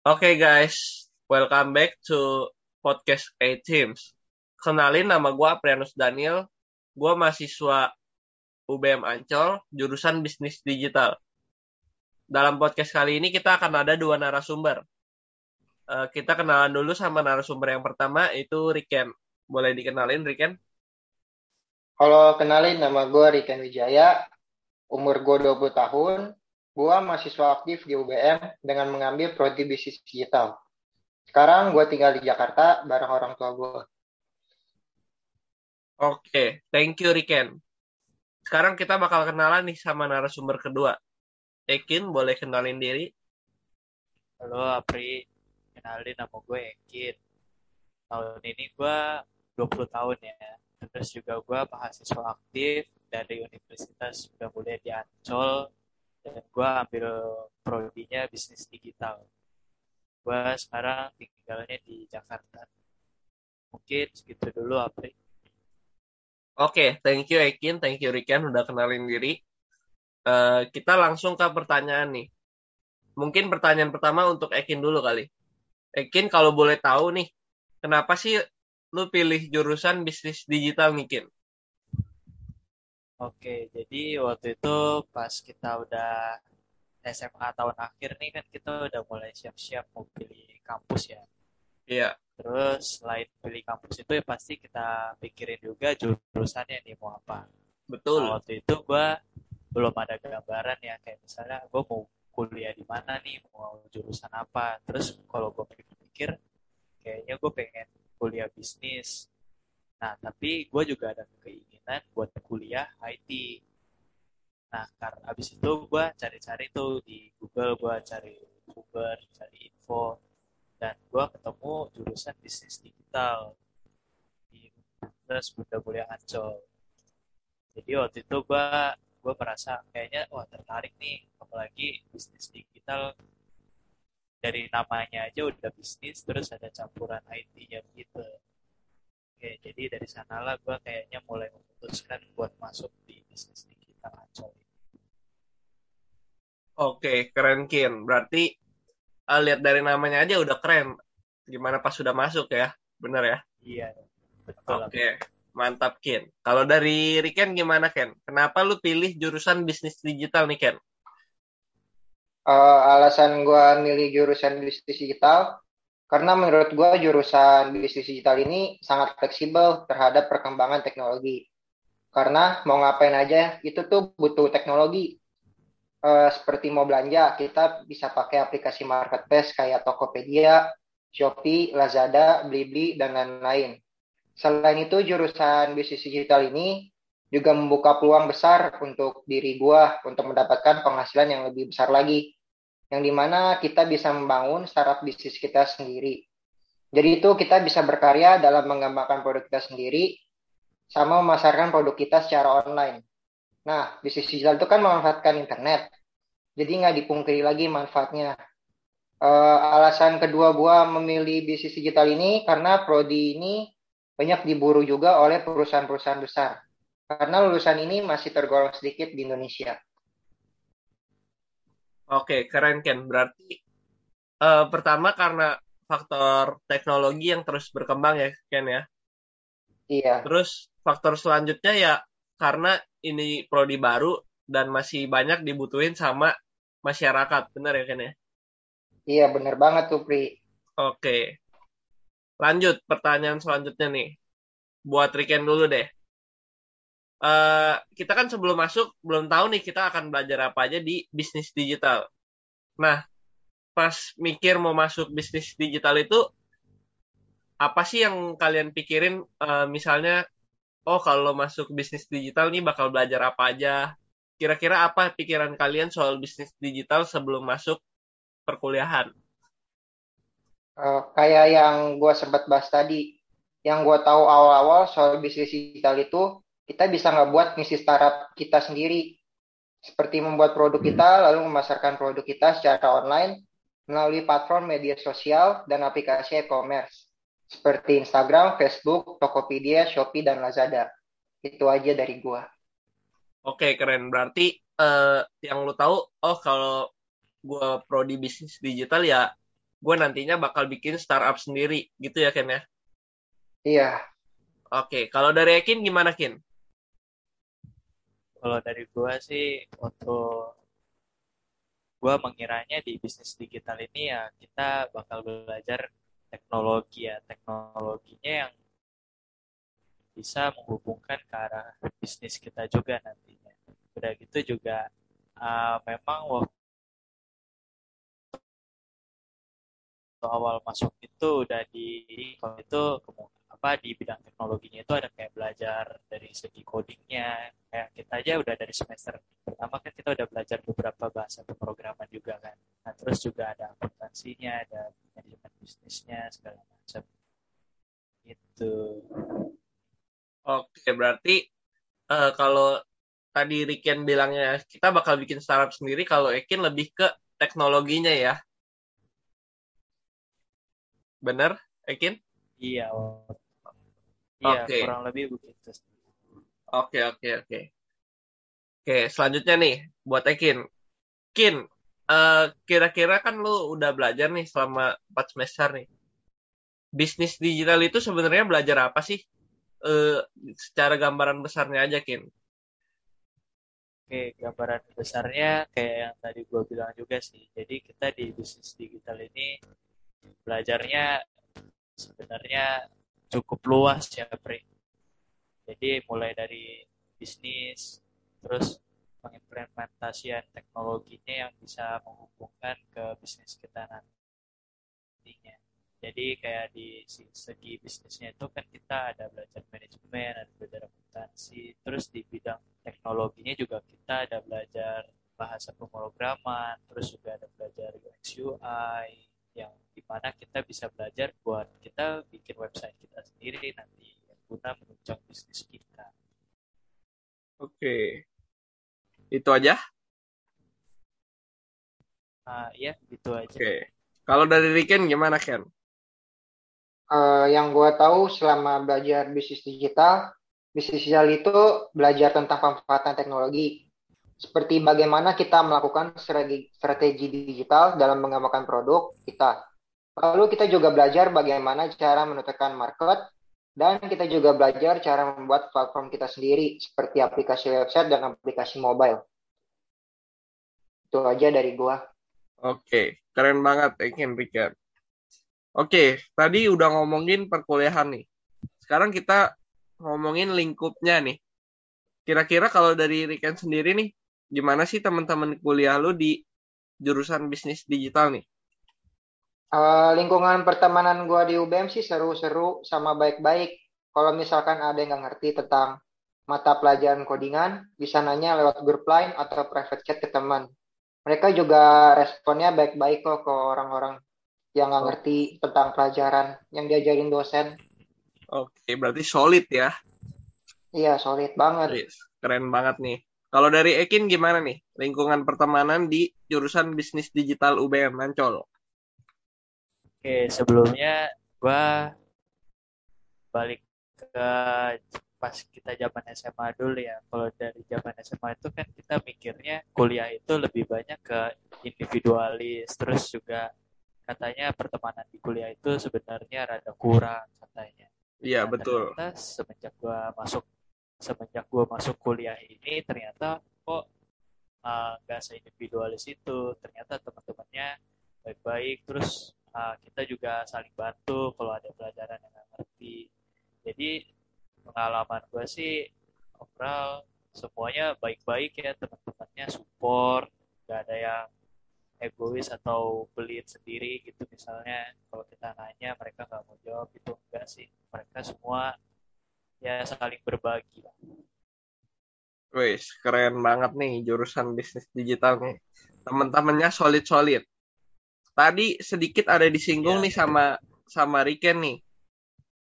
Oke guys, welcome back to podcast A Teams. Kenalin nama gue Aprianus Daniel, gue mahasiswa UBM Ancol, jurusan bisnis digital. Dalam podcast kali ini kita akan ada dua narasumber. Uh, kita kenalan dulu sama narasumber yang pertama, itu Riken. Boleh dikenalin Riken? Halo, kenalin nama gue Riken Wijaya, umur gue 20 tahun, gue mahasiswa aktif di UBM dengan mengambil prodi bisnis digital. Sekarang gue tinggal di Jakarta bareng orang tua gue. Oke, okay. thank you Riken. Sekarang kita bakal kenalan nih sama narasumber kedua. Ekin, boleh kenalin diri? Halo Apri, kenalin nama gue Ekin. Tahun ini gue 20 tahun ya. Terus juga gue mahasiswa aktif dari Universitas Muda Mulia di Ancol. Dan gue ambil prodinya bisnis digital. Gue sekarang tinggalnya di Jakarta. Mungkin segitu dulu Apri. Oke, okay, thank you Ekin, thank you Riken udah kenalin diri. Uh, kita langsung ke pertanyaan nih. Mungkin pertanyaan pertama untuk Ekin dulu kali. Ekin kalau boleh tahu nih, kenapa sih lu pilih jurusan bisnis digital nih Kin? Oke, jadi waktu itu pas kita udah SMA tahun akhir nih kan kita udah mulai siap-siap mau pilih kampus ya. Iya. Terus selain pilih kampus itu ya pasti kita pikirin juga jurusannya nih mau apa. Betul. Nah, waktu itu gue belum ada gambaran ya kayak misalnya gue mau kuliah di mana nih, mau jurusan apa. Terus kalau gue pikir-pikir kayaknya gue pengen kuliah bisnis. Nah, tapi gue juga ada keinginan buat kuliah IT. Nah, karena abis itu gue cari-cari tuh di Google, gue cari Uber, cari info, dan gue ketemu jurusan bisnis digital di Universitas Bunda Mulia Ancol jadi waktu itu gue gue merasa kayaknya wah tertarik nih apalagi bisnis digital. Dari namanya aja udah bisnis terus ada campuran IT-nya gitu Oke, jadi dari sanalah gue kayaknya mulai memutuskan buat masuk di bisnis digital Ancol. Oke, keren Kin. Berarti uh, lihat dari namanya aja udah keren. Gimana pas sudah masuk ya? Bener ya? Iya, betul. Oke, okay. mantap Ken. Kalau dari Riken gimana Ken? Kenapa lu pilih jurusan bisnis digital nih Ken? Uh, alasan gue milih jurusan bisnis digital karena menurut gue jurusan bisnis digital ini sangat fleksibel terhadap perkembangan teknologi. Karena mau ngapain aja itu tuh butuh teknologi uh, seperti mau belanja, kita bisa pakai aplikasi marketplace kayak Tokopedia, Shopee, Lazada, Blibli, dan lain-lain. Selain itu, jurusan bisnis digital ini juga membuka peluang besar untuk diri gua untuk mendapatkan penghasilan yang lebih besar lagi. Yang di mana kita bisa membangun startup bisnis kita sendiri. Jadi itu kita bisa berkarya dalam mengembangkan produk kita sendiri sama memasarkan produk kita secara online. Nah, bisnis digital itu kan memanfaatkan internet. Jadi nggak dipungkiri lagi manfaatnya. Uh, alasan kedua gua memilih bisnis digital ini karena prodi ini banyak diburu juga oleh perusahaan-perusahaan besar. Karena lulusan ini masih tergolong sedikit di Indonesia. Oke, keren Ken. Berarti uh, pertama karena faktor teknologi yang terus berkembang ya Ken ya. Iya. Terus faktor selanjutnya ya karena ini prodi baru dan masih banyak dibutuhin sama masyarakat, benar ya Ken ya? Iya benar banget tuh Pri. Oke, lanjut pertanyaan selanjutnya nih, buat Riken dulu deh. Uh, kita kan sebelum masuk belum tahu nih kita akan belajar apa aja di bisnis digital. Nah, pas mikir mau masuk bisnis digital itu apa sih yang kalian pikirin? Uh, misalnya oh kalau masuk bisnis digital nih bakal belajar apa aja. Kira-kira apa pikiran kalian soal bisnis digital sebelum masuk perkuliahan? Uh, kayak yang gue sempat bahas tadi, yang gue tahu awal-awal soal bisnis digital itu, kita bisa nggak buat misi startup kita sendiri. Seperti membuat produk kita, lalu memasarkan produk kita secara online melalui platform media sosial dan aplikasi e-commerce seperti Instagram, Facebook, Tokopedia, Shopee, dan Lazada. Itu aja dari gua. Oke, keren. Berarti uh, yang lu tahu, oh kalau gua prodi bisnis digital ya gue nantinya bakal bikin startup sendiri gitu ya Ken ya Iya. oke kalau dari Ekin gimana Kin Kalau dari gua sih untuk gua mengiranya di bisnis digital ini ya kita bakal belajar teknologi ya, teknologinya yang bisa menghubungkan ke arah bisnis kita juga nantinya. Udah gitu juga uh, memang waktu awal masuk itu udah di kalau itu apa di bidang teknologinya itu ada kayak belajar dari segi codingnya. Kayak kita aja udah dari semester pertama kan kita udah belajar beberapa bahasa pemrograman juga kan. Nah terus juga ada akuntansinya ada manajemen bisnisnya segala macam. Itu oke berarti eh, kalau tadi Riken bilangnya kita bakal bikin startup sendiri kalau Ekin lebih ke teknologinya ya bener Ekin iya iya kurang lebih begitu Oke, oke, oke. Oke, selanjutnya nih, buat Ekin. Kin, eh, kira-kira kan lu udah belajar nih selama 4 semester nih. Bisnis digital itu sebenarnya belajar apa sih? Eh, secara gambaran besarnya aja, Kin. Oke, gambaran besarnya kayak yang tadi gue bilang juga sih. Jadi kita di bisnis digital ini belajarnya sebenarnya cukup luas ya, Pri. Jadi mulai dari bisnis, terus pengimplementasian teknologinya yang bisa menghubungkan ke bisnis kita nantinya. Jadi kayak di segi bisnisnya itu kan kita ada belajar manajemen, ada belajar akuntansi, terus di bidang teknologinya juga kita ada belajar bahasa pemrograman, terus juga ada belajar UX UI, yang di mana kita bisa belajar buat kita bikin website kita sendiri nanti yang guna menunjang bisnis kita. Oke. Itu aja? Nah, ya gitu aja. Oke. Kalau dari Riken gimana, Ken? Eh, yang gue tahu selama belajar bisnis digital, bisnis digital itu belajar tentang pemanfaatan teknologi, seperti bagaimana kita melakukan strategi, strategi digital dalam mengembangkan produk kita. Lalu kita juga belajar bagaimana cara menentukan market, dan kita juga belajar cara membuat platform kita sendiri, seperti aplikasi website dan aplikasi mobile. Itu aja dari gua. Oke, keren banget, Riken. Oke, tadi udah ngomongin perkuliahan nih. Sekarang kita ngomongin lingkupnya nih. Kira-kira kalau dari Riken sendiri nih, gimana sih teman-teman kuliah lu di jurusan bisnis digital nih? Uh, lingkungan pertemanan gua di UBM sih seru-seru sama baik-baik. Kalau misalkan ada yang nggak ngerti tentang mata pelajaran codingan, bisa nanya lewat grup line atau private chat ke teman. Mereka juga responnya baik-baik kok ke orang-orang yang nggak ngerti tentang pelajaran yang diajarin dosen. Oke, berarti solid ya. Iya, solid banget. Keren banget nih. Kalau dari Ekin gimana nih? Lingkungan pertemanan di jurusan bisnis digital UBM Ancol. Oke, sebelumnya gua balik ke pas kita zaman SMA dulu ya. Kalau dari zaman SMA itu kan kita mikirnya kuliah itu lebih banyak ke individualis, terus juga katanya pertemanan di kuliah itu sebenarnya rada kurang katanya. Iya, Nah, betul. Ternyata semenjak gua masuk semenjak gua masuk kuliah ini ternyata kok uh, nggak seindividualis itu. Ternyata teman-temannya baik-baik, terus uh, kita juga saling bantu kalau ada pelajaran yang nggak ngerti. Jadi pengalaman gue sih overall semuanya baik-baik ya teman-temannya support, nggak ada yang egois atau pelit sendiri gitu misalnya kalau kita nanya mereka nggak mau jawab itu enggak sih mereka semua ya saling berbagi. Wis, keren banget nih jurusan bisnis digital nih. Teman-temannya solid-solid. Tadi sedikit ada disinggung Iya. nih sama sama Riken nih.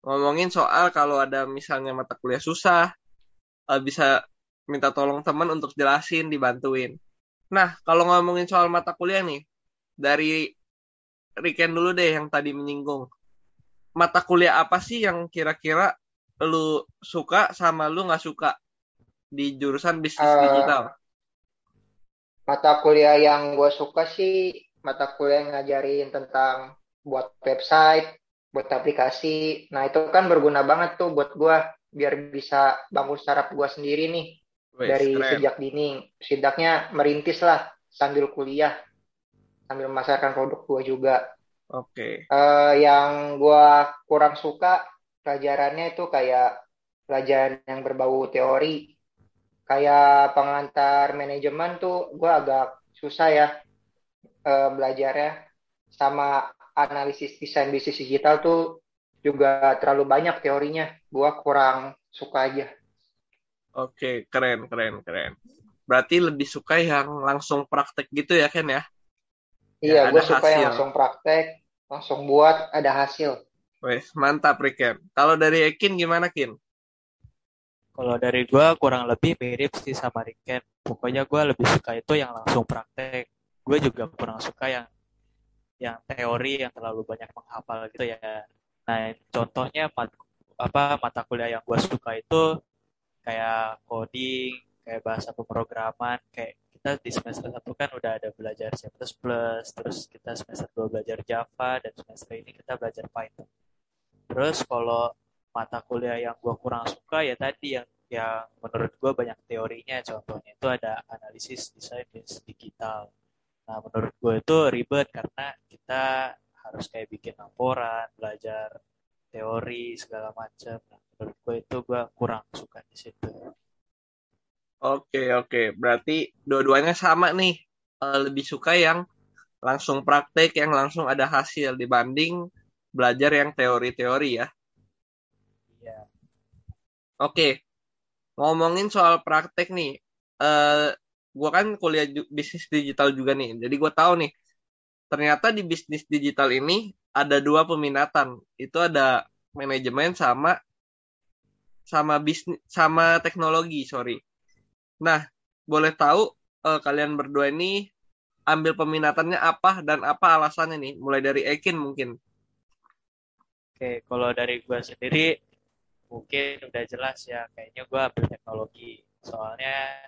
Ngomongin soal kalau ada misalnya mata kuliah susah, eh, bisa minta tolong teman untuk jelasin, dibantuin. Nah, kalau ngomongin soal mata kuliah nih, dari Riken dulu deh yang tadi menyinggung. Mata kuliah apa sih yang kira-kira lu suka sama lu nggak suka di jurusan bisnis Eh, digital? Mata kuliah yang gue suka sih mata kuliah yang ngajarin tentang buat website, buat aplikasi. Nah itu kan berguna banget tuh buat gue biar bisa bangun startup gue sendiri nih Wes, dari keren. sejak dini. Setidaknya merintis lah sambil kuliah, sambil memasarkan produk gue juga. Oke. Eh, yang gue kurang suka pelajarannya itu kayak pelajaran yang berbau teori. Kayak pengantar manajemen tuh gue agak susah ya eh, belajarnya. Sama analisis desain bisnis digital tuh juga terlalu banyak teorinya. Gue kurang suka aja. Oke, keren, keren, keren. Berarti lebih suka yang langsung praktek gitu ya, Ken ya? Iya, gue suka yang langsung praktek, langsung buat, ada hasil. Wes, mantap, Riken. Kalau dari Ekin gimana, Kin? Kalau dari gue kurang lebih mirip sih sama Riken. Pokoknya gue lebih suka itu yang langsung praktek. Gue juga kurang suka yang yang teori yang terlalu banyak menghafal gitu ya. Nah, contohnya mat, apa mata kuliah yang gue suka itu kayak coding, kayak bahasa pemrograman, kayak kita di semester 1 kan udah ada belajar C++, terus kita semester 2 belajar Java, dan semester ini kita belajar Python. Terus kalau mata kuliah yang gue kurang suka ya tadi yang yang menurut gue banyak teorinya contohnya itu ada analisis desain digital nah menurut gue itu ribet karena kita harus kayak bikin laporan belajar teori segala macam nah, menurut gue itu gue kurang suka di situ Oke, oke. Berarti dua-duanya sama nih. Eh, lebih suka yang langsung praktek, yang langsung ada hasil dibanding belajar yang teori-teori ya. Iya. Oke, ngomongin soal praktek nih. Eh, gua kan kuliah bisnis digital juga nih. Jadi gue tahu nih, ternyata di bisnis digital ini ada dua peminatan. Itu ada manajemen sama sama bisnis sama teknologi, sorry. Nah, boleh tahu eh, kalian berdua ini ambil peminatannya apa dan apa alasannya nih? Mulai dari Ekin mungkin. Oke, kalau dari gue sendiri mungkin udah jelas ya, kayaknya gue ambil teknologi. Soalnya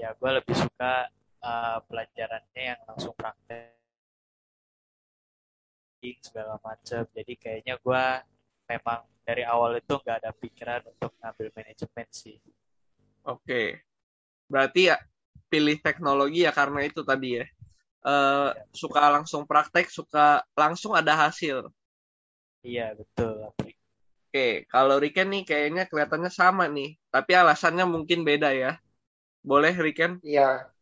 ya gue lebih suka uh, pelajarannya yang langsung praktek segala macam. Jadi kayaknya gue memang dari awal itu nggak ada pikiran untuk ngambil manajemen sih. Oke. Berarti ya pilih teknologi ya karena itu tadi ya. Eh, suka langsung praktek, suka langsung ada hasil. Iya betul. Oke, kalau Riken nih kayaknya kelihatannya sama nih, tapi alasannya mungkin beda ya. Boleh Riken? Iya,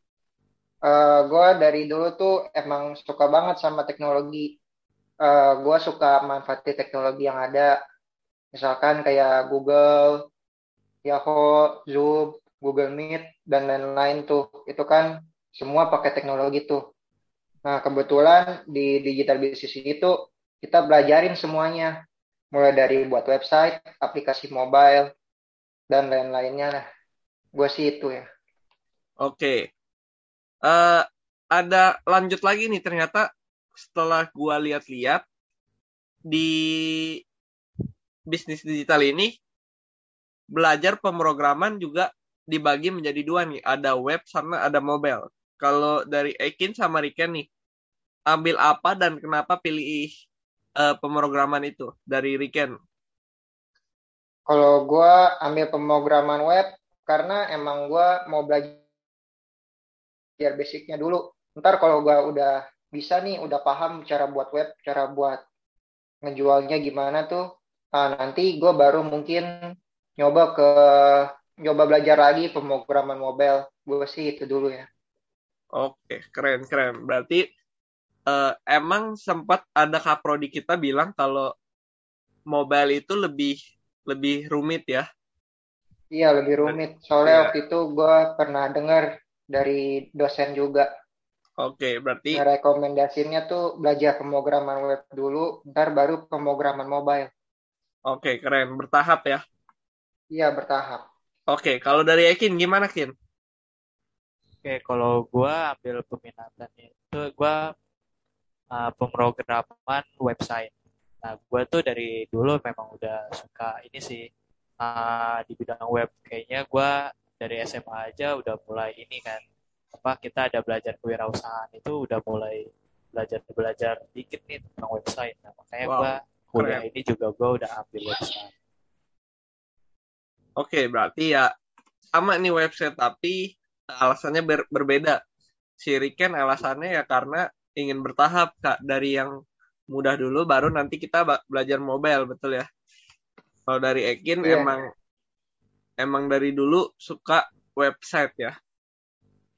gue dari dulu tuh emang suka banget sama teknologi. Eh, gue suka manfaatin teknologi yang ada, misalkan kayak Google, Yahoo, Zoom, Google Meet, dan lain-lain tuh. Itu kan semua pakai teknologi tuh. Nah, kebetulan di digital business itu kita belajarin semuanya. Mulai dari buat website, aplikasi mobile, dan lain-lainnya. Nah, gue sih itu ya. Oke. Eh, ada lanjut lagi nih ternyata setelah gua lihat-lihat di bisnis digital ini belajar pemrograman juga dibagi menjadi dua nih, ada web sama ada mobile. Kalau dari Ekin sama Riken nih, ambil apa dan kenapa pilih eh, pemrograman itu dari Riken? Kalau gue ambil pemrograman web, karena emang gue mau belajar basicnya dulu. Ntar kalau gue udah bisa nih, udah paham cara buat web, cara buat ngejualnya gimana tuh, nah, nanti gue baru mungkin nyoba ke nyoba belajar lagi pemrograman mobile. Gue sih itu dulu ya. Oke, keren keren. Berarti eh, emang sempat ada kaprodi kita bilang kalau mobile itu lebih lebih rumit ya. Iya lebih rumit. Soalnya Iya. waktu itu gue pernah dengar dari dosen juga. Oke, berarti Rekomendasinya tuh belajar pemrograman web dulu, ntar baru pemrograman mobile. oke keren bertahap ya. Iya bertahap. Oke, kalau dari Ekin gimana Kin? Oke, kalau gue ambil peminatannya itu gue uh, pemrograman website. Nah, gue tuh dari dulu memang udah suka ini sih uh, di bidang web. Kayaknya gue dari SMA aja udah mulai ini kan. Apa kita ada belajar kewirausahaan itu udah mulai belajar-belajar dikit nih tentang website. Nah, makanya Wow, gua kuliah keren. ini juga gua udah ambil website. Oke, berarti ya sama nih website tapi alasannya ber- berbeda. Si Riken alasannya ya karena ingin bertahap Kak dari yang mudah dulu baru nanti kita belajar mobile, betul ya? Kalau dari Ekin Iya. emang emang dari dulu suka website ya.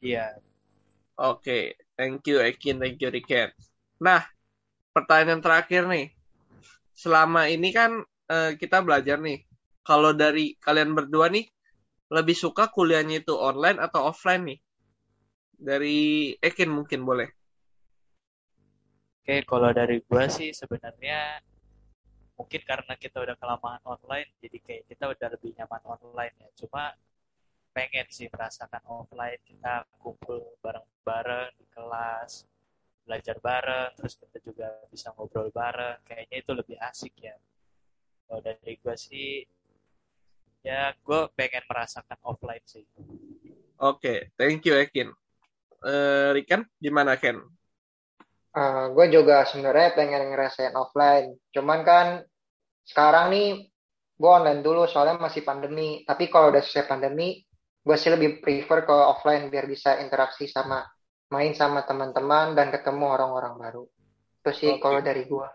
Iya, Oke, thank you Ekin, thank you Riken. Nah, pertanyaan terakhir nih. Selama ini kan eh, kita belajar nih. Kalau dari kalian berdua nih, lebih suka kuliahnya itu online atau offline nih? Dari Ekin mungkin boleh. Oke, kalau dari gua sih sebenarnya mungkin karena kita udah kelamaan online, jadi kayak kita udah lebih nyaman online ya. Cuma pengen sih merasakan offline, kita kumpul bareng-bareng di kelas, belajar bareng, terus kita juga bisa ngobrol bareng. Kayaknya itu lebih asik ya. Kalau dari gua sih, ya gua pengen merasakan offline sih. Oke, thank you Ekin. Eh, Riken, gimana Ken? Gue juga sebenarnya pengen ngerasain offline. Cuman kan sekarang nih gue online dulu soalnya masih pandemi. Tapi kalau udah selesai pandemi, gue sih lebih prefer ke offline biar bisa interaksi sama main sama teman-teman dan ketemu orang-orang baru. Itu sih Oke. kalau dari gue.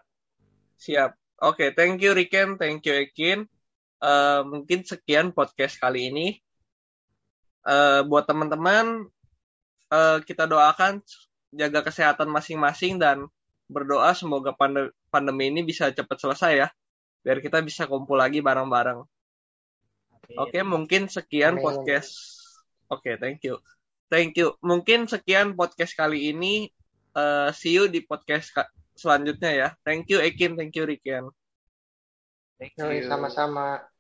Siap. Oke, thank you Riken, thank you Ekin. Eh, mungkin sekian podcast kali ini. Eh, buat teman-teman, eh, kita doakan jaga kesehatan masing-masing dan berdoa semoga pande- pandemi ini bisa cepat selesai ya. Biar kita bisa kumpul lagi bareng-bareng. Oke, mungkin sekian Amin. podcast. Oke, thank you. Thank you. Mungkin sekian podcast kali ini. Eh, see you di podcast ka- selanjutnya ya. Thank you Ekin, thank you Riken. Thank you. Sama-sama.